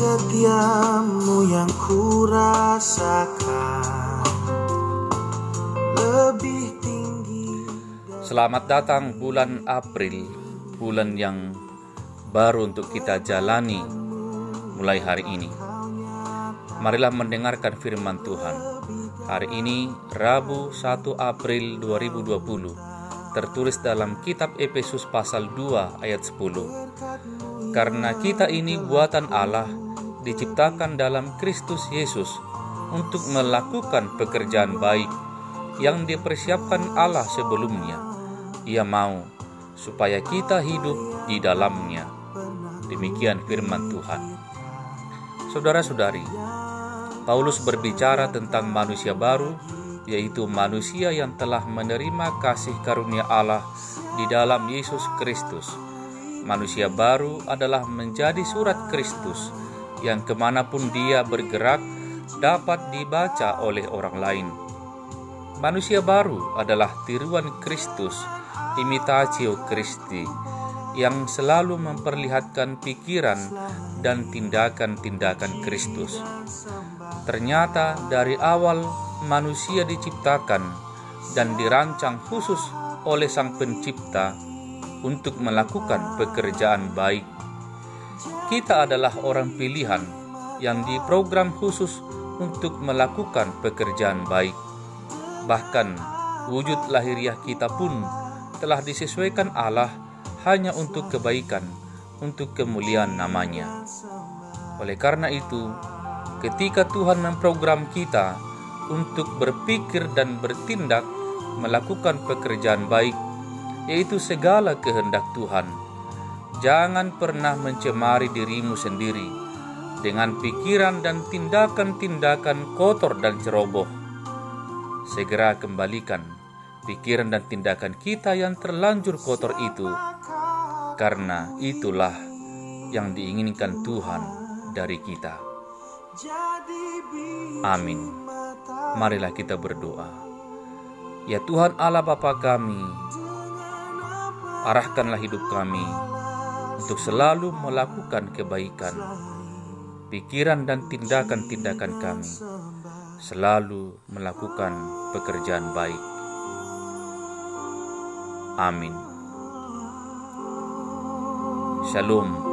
setiamu yang kurasakan lebih tinggi Selamat datang bulan April, bulan yang baru untuk kita jalani mulai hari ini. Marilah mendengarkan firman Tuhan. Hari ini Rabu 1 April 2020 tertulis dalam kitab Efesus pasal 2 ayat 10. Karena kita ini buatan Allah diciptakan dalam Kristus Yesus untuk melakukan pekerjaan baik yang dipersiapkan Allah sebelumnya. Ia mau supaya kita hidup di dalamnya. Demikian firman Tuhan. Saudara-saudari, Paulus berbicara tentang manusia baru, yaitu manusia yang telah menerima kasih karunia Allah di dalam Yesus Kristus. Manusia baru adalah menjadi surat Kristus yang ke mana pun dia bergerak dapat dibaca oleh orang lain. Manusia baru adalah tiruan Kristus, imitatio Christi, yang selalu memperlihatkan pikiran dan tindakan-tindakan Kristus. Ternyata dari awal manusia diciptakan dan dirancang khusus oleh Sang Pencipta untuk melakukan pekerjaan baik kita adalah orang pilihan yang diprogram khusus untuk melakukan pekerjaan baik. Bahkan wujud lahiriah kita pun telah disesuaikan Allah hanya untuk kebaikan, untuk kemuliaan namanya. Oleh karena itu, ketika Tuhan memprogram kita untuk berpikir dan bertindak melakukan pekerjaan baik, yaitu segala kehendak Tuhan, Jangan pernah mencemari dirimu sendiri dengan pikiran dan tindakan-tindakan kotor dan ceroboh. Segera kembalikan pikiran dan tindakan kita yang terlanjur kotor itu, karena itulah yang diinginkan Tuhan dari kita. Amin. Marilah kita berdoa. Ya Tuhan Allah Bapa kami, arahkanlah hidup kami untuk selalu melakukan kebaikan. Pikiran dan tindakan-tindakan kami selalu melakukan pekerjaan baik. Amin. Shalom